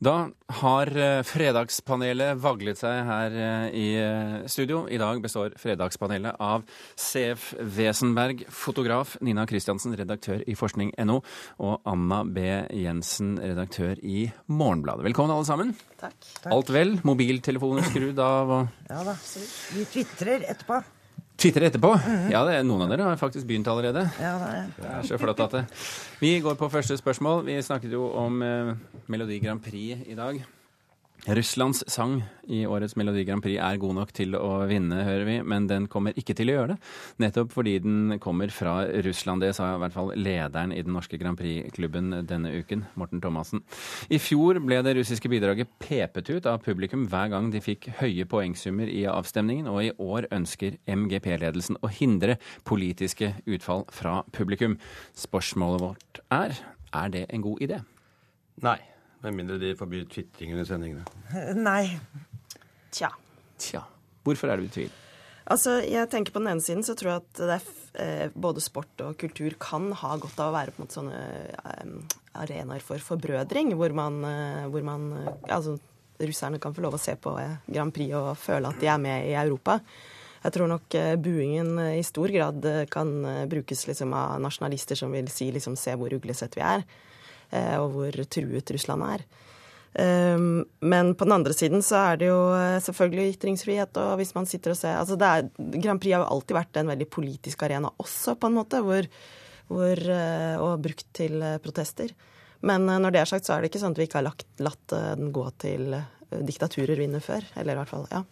Da har eh, Fredagspanelet vaglet seg her eh, i eh, studio. I dag består Fredagspanelet av CF Wesenberg, fotograf, Nina Kristiansen, redaktør i forskning.no, og Anna B. Jensen, redaktør i Morgenbladet. Velkommen, alle sammen. Takk. Alt vel? Mobiltelefoner skrudd av? og... Ja da. Vi tvitrer etterpå. Twitter etterpå? Ja, det, er noen av dere har faktisk begynt allerede. Ja, det er. Det er så flott at det. Vi går på første spørsmål. Vi snakket jo om eh, Melodi Grand Prix i dag. Russlands sang i årets Melodi Grand Prix er god nok til å vinne, hører vi, men den kommer ikke til å gjøre det. Nettopp fordi den kommer fra Russland. Det sa i hvert fall lederen i den norske Grand Prix-klubben denne uken, Morten Thomassen. I fjor ble det russiske bidraget pepet ut av publikum hver gang de fikk høye poengsummer i avstemningen, og i år ønsker MGP-ledelsen å hindre politiske utfall fra publikum. Spørsmålet vårt er er det en god idé? Nei. Med mindre de forbyr tvitring under sendingene. Nei. Tja. Tja, hvorfor er du i tvil? Altså, jeg tenker På den ene siden så tror jeg at det er, eh, både sport og kultur kan ha godt av å være på en måte sånne eh, arenaer for forbrødring, hvor man, eh, hvor man eh, altså, Russerne kan få lov å se på eh, Grand Prix og føle at de er med i Europa. Jeg tror nok eh, buingen i stor grad kan brukes liksom, av nasjonalister som vil si liksom, se hvor uglesett vi er, og hvor truet Russland er. Um, men på den andre siden så er det jo eh, selvfølgelig ytringsfrihet, og hvis man sitter og ser altså det er, Grand Prix har jo alltid vært en veldig politisk arena også, på en måte, hvor, hvor, eh, og brukt til eh, protester. Men eh, når det er sagt, så er det ikke sånn at vi ikke har lagt, latt eh, den gå til eh, diktaturer vinne før. Eller i hvert fall, ja.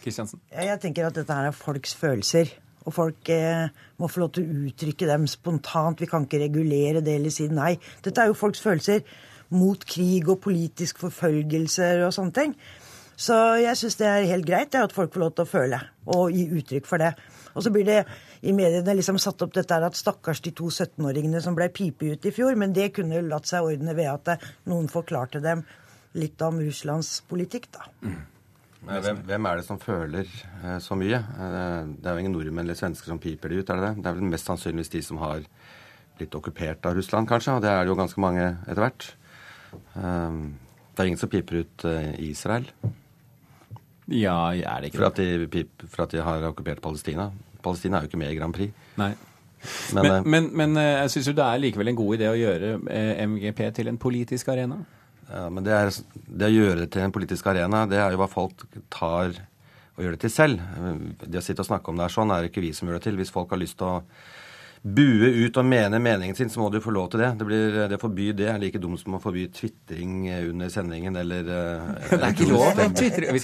Kristiansen? Mm. Jeg tenker at dette her er folks følelser. Og folk eh, må få lov til å uttrykke dem spontant. Vi kan ikke regulere det eller si nei. Dette er jo folks følelser mot krig og politisk forfølgelser og sånne ting. Så jeg syns det er helt greit at folk får lov til å føle og gi uttrykk for det. Og så blir det i mediene liksom satt opp dette her at stakkars de to 17-åringene som ble pipet ut i fjor. Men det kunne latt seg ordne ved at noen forklarte dem litt om Russlands politikk, da. Men Hvem, hvem er det som føler eh, så mye? Eh, det er jo ingen nordmenn eller svensker som piper det ut, er det det? Det er vel mest sannsynligvis de som har blitt okkupert av Russland, kanskje. Og det er det jo ganske mange etter hvert. Eh, det er ingen som piper ut Israel Ja, er det ikke for at, de pip, for at de har okkupert Palestina. Palestina er jo ikke med i Grand Prix. Nei. Men, Men, men, men jeg syns jo det er likevel en god idé å gjøre MGP til en politisk arena. Ja, men det, er, det å gjøre det til en politisk arena, det er jo hva folk tar og gjør det til selv. Det å sitte og snakke om det er sånn, er det ikke vi som gjør det til. Hvis folk har lyst til å bue ut og mene meningen sin, så må du få lov til det. Det, blir, det forbyr det er like dumt som å forby tvitring under sendingen eller Det er ikke lov å tvitre.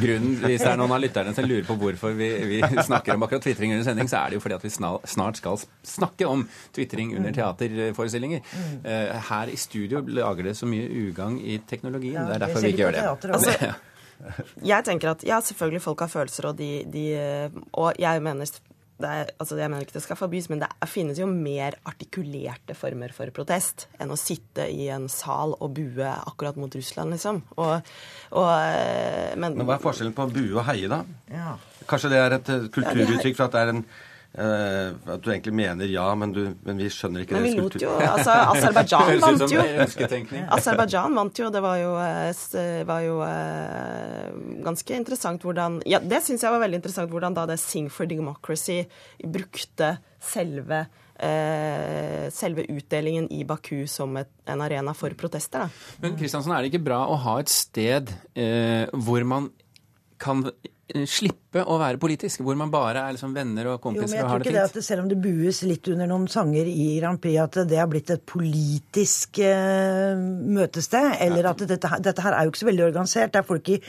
Grunnen, hvis det er noen av lytterne som lurer på hvorfor vi, vi snakker om akkurat tvitring under sending, så er det jo fordi at vi snart skal snakke om tvitring under teaterforestillinger. Eh, Her i studio lager det så mye ugagn i teknologien. Det er derfor vi ikke gjør det. Altså, jeg tenker at ja, selvfølgelig folk har følelser, og de, de Og jeg mener er, altså jeg mener ikke det skal forbys, men det er, finnes jo mer artikulerte former for protest enn å sitte i en sal og bue akkurat mot Russland, liksom. Og, og, eh, men, Men hva er forskjellen på bue og heie, da? Ja. Kanskje det er et eh, kulturuttrykk for at det er en eh, At du egentlig mener ja, men, du, men vi skjønner ikke Men vi lot jo Altså, Aserbajdsjan vant jo. Aserbajdsjan vant jo. Det var jo, eh, var jo uh, ganske interessant hvordan Ja, det syns jeg var veldig interessant hvordan da det Sing for Democracy brukte selve eh, selve utdelingen i Baku som et, en arena for protester. Da. Men Kristiansen, er det ikke bra å ha et sted eh, hvor man kan eh, slippe å være politisk? Hvor man bare er liksom venner og Jo, men kompiser jeg og har det ikke det fint? at selv om det bues litt under noen sanger i Grand Prix, at det har blitt et politisk uh, møtested. Eller at dette, dette her er jo ikke så veldig organisert. Det er folk i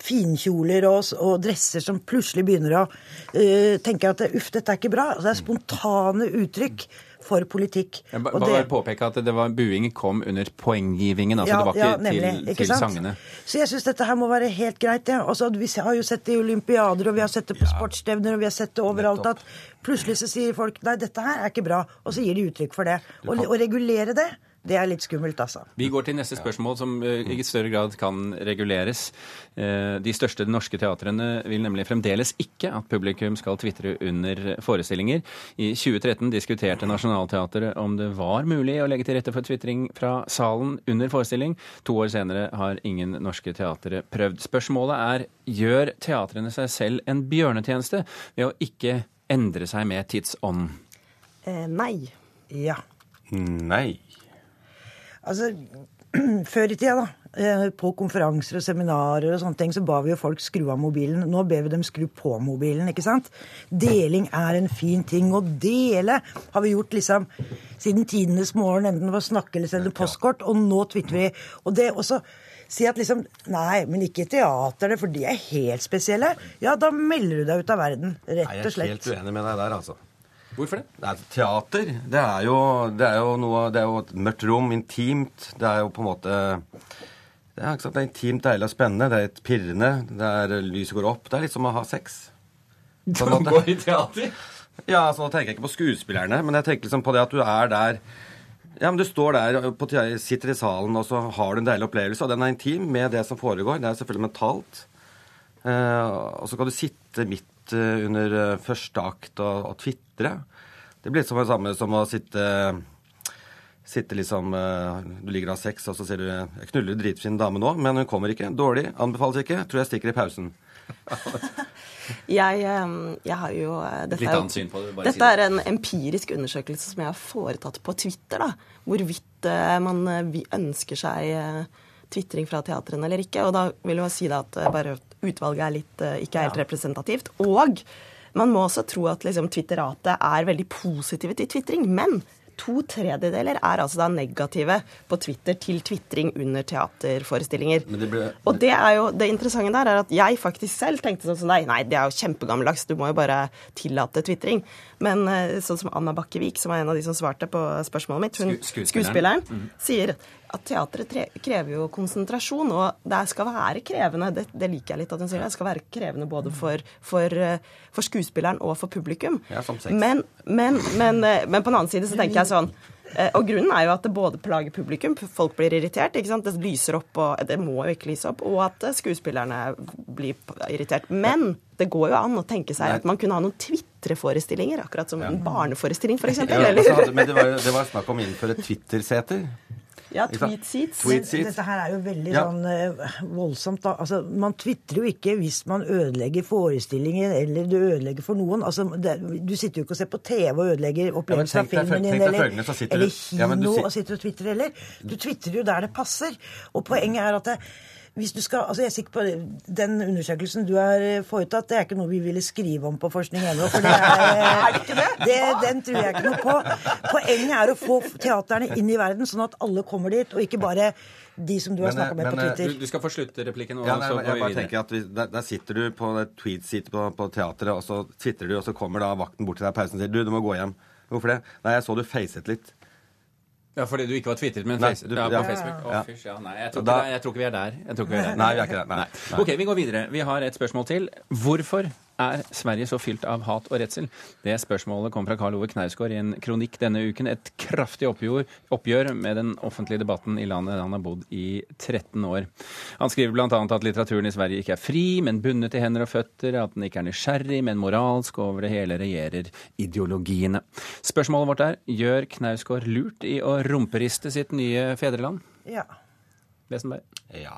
finkjoler og, og dresser som plutselig begynner å uh, tenke at uff, dette er ikke bra. Altså, Det er spontane uttrykk for politikk. Jeg ba- Og bare det- påpeke at det var buing kom under poenggivingen. altså Det var ikke til, ikke til sangene. Så jeg syns dette her må være helt greit. Ja. Altså, vi har jo sett det i olympiader, og vi har sett det på sportsstevner, og vi har sett det overalt at plutselig så sier folk nei, dette her er ikke bra, og så gir de uttrykk for det. Og, og regulere det, Det er litt skummelt, altså. Vi går til neste spørsmål, som eh, i større grad kan reguleres. Eh, De største norske teatrene vil nemlig fremdeles ikke at publikum skal tvitre under forestillinger. I 2013 diskuterte Nationaltheatret om det var mulig å legge til rette for tvitring fra salen under forestilling. To år senere har ingen norske teatre prøvd. Spørsmålet er gjør teatrene seg selv en bjørnetjeneste ved å ikke endre seg med tidsånd? Eh, nei. Ja. Nei. Altså, før i tida, da, eh, på konferanser og seminarer og sånne ting, så ba vi jo folk skru av mobilen. Nå ber vi dem skru på mobilen, ikke sant? Deling er en fin ting. Å dele har vi gjort liksom siden tidenes morgen, enten det var snakke eller sende postkort, og nå twitter vi. Og det også Si at liksom Nei, men ikke teater, for de er helt spesielle. Ja, da melder du deg ut av verden, rett Nei, rett jeg er helt uenig med deg der, altså. Hvorfor det? Nei, teater, det er, jo, det er jo noe Det er jo et mørkt rom, intimt. Det er jo på en måte Det er, ikke sant, det er intimt, deilig og spennende. Det er et pirrende. Det er Lyset går opp. Det er litt som å ha sex. Sånn at, går i teater? Ja, altså, Nå tenker jeg ikke på skuespillerne, men jeg tenker liksom på det at du er der ja, men Du står der, på, sitter i salen, og så har du en deilig opplevelse. Og den er intim med det som foregår. Det er selvfølgelig mentalt. Eh, og så kan du sitte midt eh, under eh, første akt og, og tvitre. Det blir litt som det samme som å sitte Sitte liksom eh, Du ligger og har sex, og så sier du 'Jeg knuller en dritfin dame nå, men hun kommer ikke. Dårlig. Anbefales ikke. Tror jeg stikker i pausen'. Jeg, jeg har jo eh, dette Litt er annet syn på det, bare si Dette det. er en empirisk undersøkelse som jeg har foretatt på Twitter. da, Hvorvidt eh, man ønsker seg tvitring fra teatrene eller ikke. Og da vil jeg si da at bare utvalget er litt, ikke helt helt representativt. Og man må også tro at liksom, Twitteratet er veldig positive til tvitring. Men to tredjedeler er altså da negative på Twitter til tvitring under teaterforestillinger. Det ble- Og det er jo, det interessante der er at jeg faktisk selv tenkte sånn som deg. Nei, det er jo kjempegammeldags, du må jo bare tillate tvitring. Men eh, sånn som Anna Bakkevik, som er en av de som svarte på spørsmålet mitt, hun, Sku- skuespilleren. skuespilleren, sier at teatret tre krever jo konsentrasjon, og det skal være krevende. Det, det liker jeg litt at hun sier. Det skal være krevende både for, for, eh, for skuespilleren og for publikum. Ja. Men, men, men, eh, men på den annen side så tenker jeg sånn eh, Og grunnen er jo at det både plager publikum, folk blir irritert, ikke sant? det lyser opp, og det må jo ikke lyse opp, og at skuespillerne blir irritert. Men det går jo an å tenke seg Nei. at man kunne ha noen tvitreforestillinger, akkurat som en barneforestilling, f.eks. Ja, altså, men det var, det var snakk om å innføre Twitter-seter. Ja, tweet seats. Tweet seats. Dette her er jo veldig Ja. sånn eh, voldsomt, da. Altså, man tvitrer jo ikke hvis man ødelegger forestillingen eller du ødelegger for noen. Altså, det, du sitter jo ikke og ser på TV og ødelegger opplevelsen deg av filmen din eller, eller kino Ja, men du og sitter og tvitrer heller. Du tvitrer jo der det passer. Og poenget er at det, hvis du skal, altså jeg er sikker på Den undersøkelsen du har eh, foretatt, det er ikke noe vi ville skrive om på forskning.no. For det er, det, den tror jeg ikke noe på. Poenget er å få teaterne inn i verden, sånn at alle kommer dit, og ikke bare de som du har snakka med men, på eh, Twitter. Du, du skal få sluttreplikken, replikken. Ja, nei, så jeg går vi bare tenker at vi, der, der sitter du på et tweet-seat på, på teatret, og så tvitrer du, og så kommer da vakten bort til deg i pausen og sier du, du må gå hjem. Hvorfor det? Nei, jeg så du facet litt. Ja, Fordi du ikke var twitret, men Nei, du- ja, på ja. Facebook. Å, fysj, ja. Nei, jeg tror, da- ikke, jeg tror ikke vi er der. Jeg tror ikke vi er der. Nei, vi er ikke der. Nei. Nei. Ok, vi går videre. Vi har et spørsmål til. Hvorfor er Sverige så fylt av hat og redsel? Det spørsmålet kom fra Karl Ove Knausgård i en kronikk denne uken. Et kraftig oppgjør, oppgjør med den offentlige debatten i landet han har bodd i 13 år. Han skriver bl.a. at litteraturen i Sverige ikke er fri, men bundet i hender og føtter, at den ikke er nysgjerrig, men moralsk, og over det hele regjerer ideologiene. Spørsmålet vårt er gjør Knausgård lurt i å rumperiste sitt nye fedreland? Ja. Wesenberg? Ja.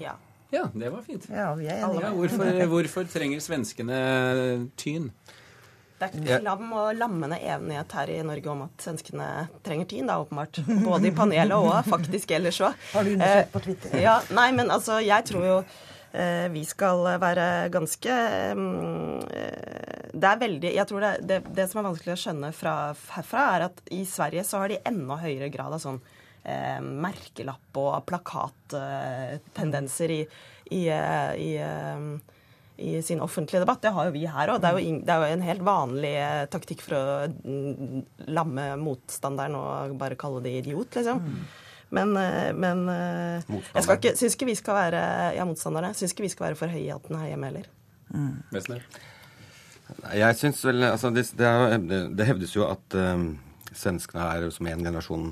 Ja. Ja, det var fint. ja, vi er Ja, hvorfor, hvorfor trenger svenskene tyn? Det er ikke lam og lammende enighet her i Norge om at svenskene trenger tid, da, åpenbart. Både i panelet og faktisk ellers òg. Har du undersøkt på Twitter? Ja, nei, men altså, jeg tror jo eh, vi skal være ganske mm, eh, Det er veldig Jeg tror det, det, det som er vanskelig å skjønne fra, herfra, er at i Sverige så har de enda høyere grad av sånn eh, merkelapp- og plakattendenser i, i, eh, i eh, i sin offentlige debatt. Det har jo vi her òg. Det, er jo det er jo en helt vanlig eh, taktikk for å mm, lamme motstanderen og bare kalle det idiot, liksom. Men, eh, men eh, jeg skal ikke, syns ikke vi skal være ja, motstanderne. Syns ikke vi skal være for høye i hatten her hjemme heller. Mm. Jeg syns vel altså, det, det, er, hevdes jo at um, svenskene er som en generasjon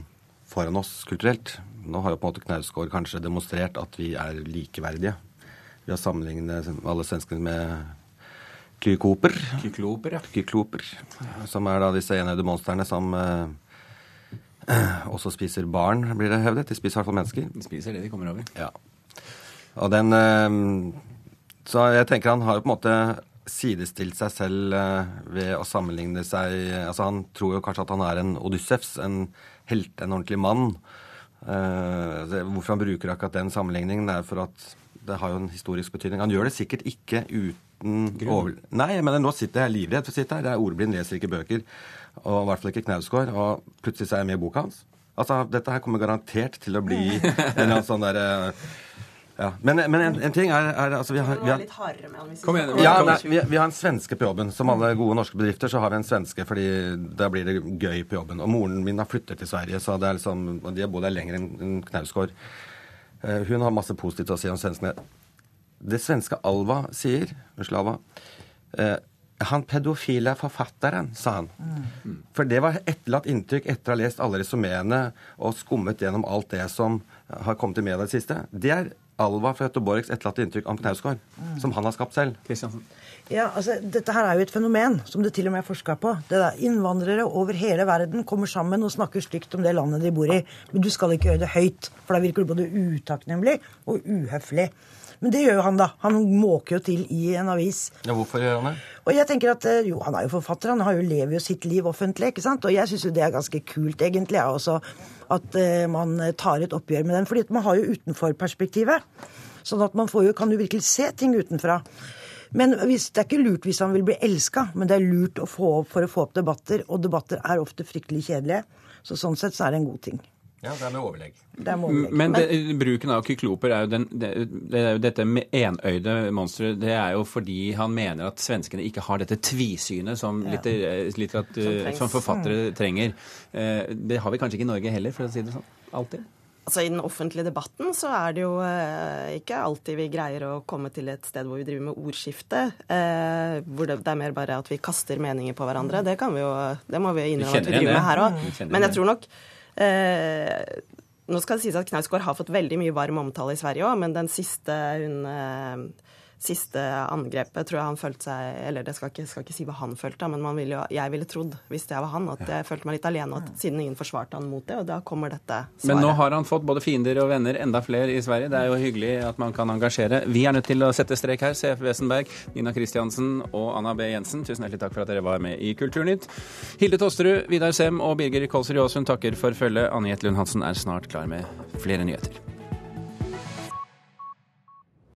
foran oss kulturelt. Nå har jo på en måte Knausgård kanskje demonstrert at vi er likeverdige. Vi har sammenlignet alle svenskene med Kykloper. Kykloper, ja. Kykloper. Som er da disse enøyde monstrene som eh, også spiser barn, blir det hevdet. De spiser i hvert fall mennesker. De spiser det de kommer over. Ja. Og den eh, Så jeg tenker han har jo på en måte sidestilt seg selv eh, ved å sammenligne seg Altså han tror jo kanskje at han er en Odyssevs, en helt, en ordentlig mann. Eh, hvorfor han bruker akkurat den sammenligningen, er for at det har jo en historisk betydning. Han gjør det sikkert ikke uten over... Nei, men nå sitter jeg livredd for å sitte her. Jeg er ordblind, leser ikke bøker. Og i hvert fall ikke Knausgård. Og plutselig så er jeg med i boka hans. Altså, dette her kommer garantert til å bli en eller annen sånn derre ja. Men, men en, en ting er, er altså, vi har, Vi har litt med han. vi Kom igjen, ja, nei, vi, vi har en svenske på jobben. Som alle gode norske bedrifter så har vi en svenske, fordi da blir det gøy på jobben. Og moren min har flyttet til Sverige, så det er liksom, og de har bodd der lenger enn Knausgård. Eh, hun har masse positivt å si om svenskene. Det svenske Alva sier Unnskyld, Alva. eh, han pedofile forfatteren, sa han. For det var etterlatt inntrykk etter å ha lest alle resumeene og skummet gjennom alt det som har kommet i media i det siste. Det er Alva fra Göteborgs etterlatte inntrykk om Knausgård, som han har skapt selv. Kristiansen. Ja, altså, Dette her er jo et fenomen som det til og med er forska på. Det der, innvandrere over hele verden kommer sammen og snakker stygt om det landet de bor i. Men du skal ikke gjøre det høyt, for da virker du både utakknemlig og uhøflig. Men det gjør jo han, da. Han måker jo til i en avis. Ja, hvorfor gjør han det? Og jeg tenker at, eh, jo, Han er jo forfatter, han har jo lever jo sitt liv offentlig. ikke sant? Og jeg syns jo det er ganske kult, egentlig, jeg også, at eh, man tar et oppgjør med den. fordi at man har jo utenforperspektivet. Sånn at man får jo, kan jo virkelig se ting utenfra. Men hvis, Det er ikke lurt hvis han vil bli elska, men det er lurt å få opp for å få opp debatter. Og debatter er ofte fryktelig kjedelige. Så sånn sett så er det en god ting. Ja, det er med overlegg. Det er overlegg. Men det, bruken av kykloper er jo den, det, det er jo dette med enøyde monsteret. Det er jo fordi han mener at svenskene ikke har dette tvisynet som, litter, litter, trengs. som forfattere trenger. Eh, Det har vi kanskje ikke i Norge heller, for å si det sånn. Alltid. Altså I den offentlige debatten så er det jo eh, ikke alltid vi greier å komme til et sted hvor vi driver med ordskifte. Eh, hvor det, det er mer bare at vi kaster meninger på hverandre. Det kan vi jo, det må vi innrømme at vi driver det. med her Mm. Òg. Men jeg tror nok eh, Nå skal det sies at Knausgård har fått veldig mye varm omtale i Sverige òg, men den siste hun Siste angrepet tror jeg han følte seg Eller det skal ikke, skal ikke si hva han følte, men man ville jo, jeg ville trodd, hvis jeg var han, at jeg følte meg litt alene, at siden ingen forsvarte han mot det, og da kommer dette svaret. Men nå har han fått både fiender og venner, enda flere i Sverige. Det er jo hyggelig at man kan engasjere. Vi er nødt til å sette strek her. CF Wesenberg, Nina Kristiansen og Anna B. Jensen, tusen hjertelig takk for at dere var med i Kulturnytt. Hilde Tosterud, Vidar Sem og Birger Kolsrud Aasund takker for følget. Anne Jette Lund Hansen er snart klar med flere nyheter.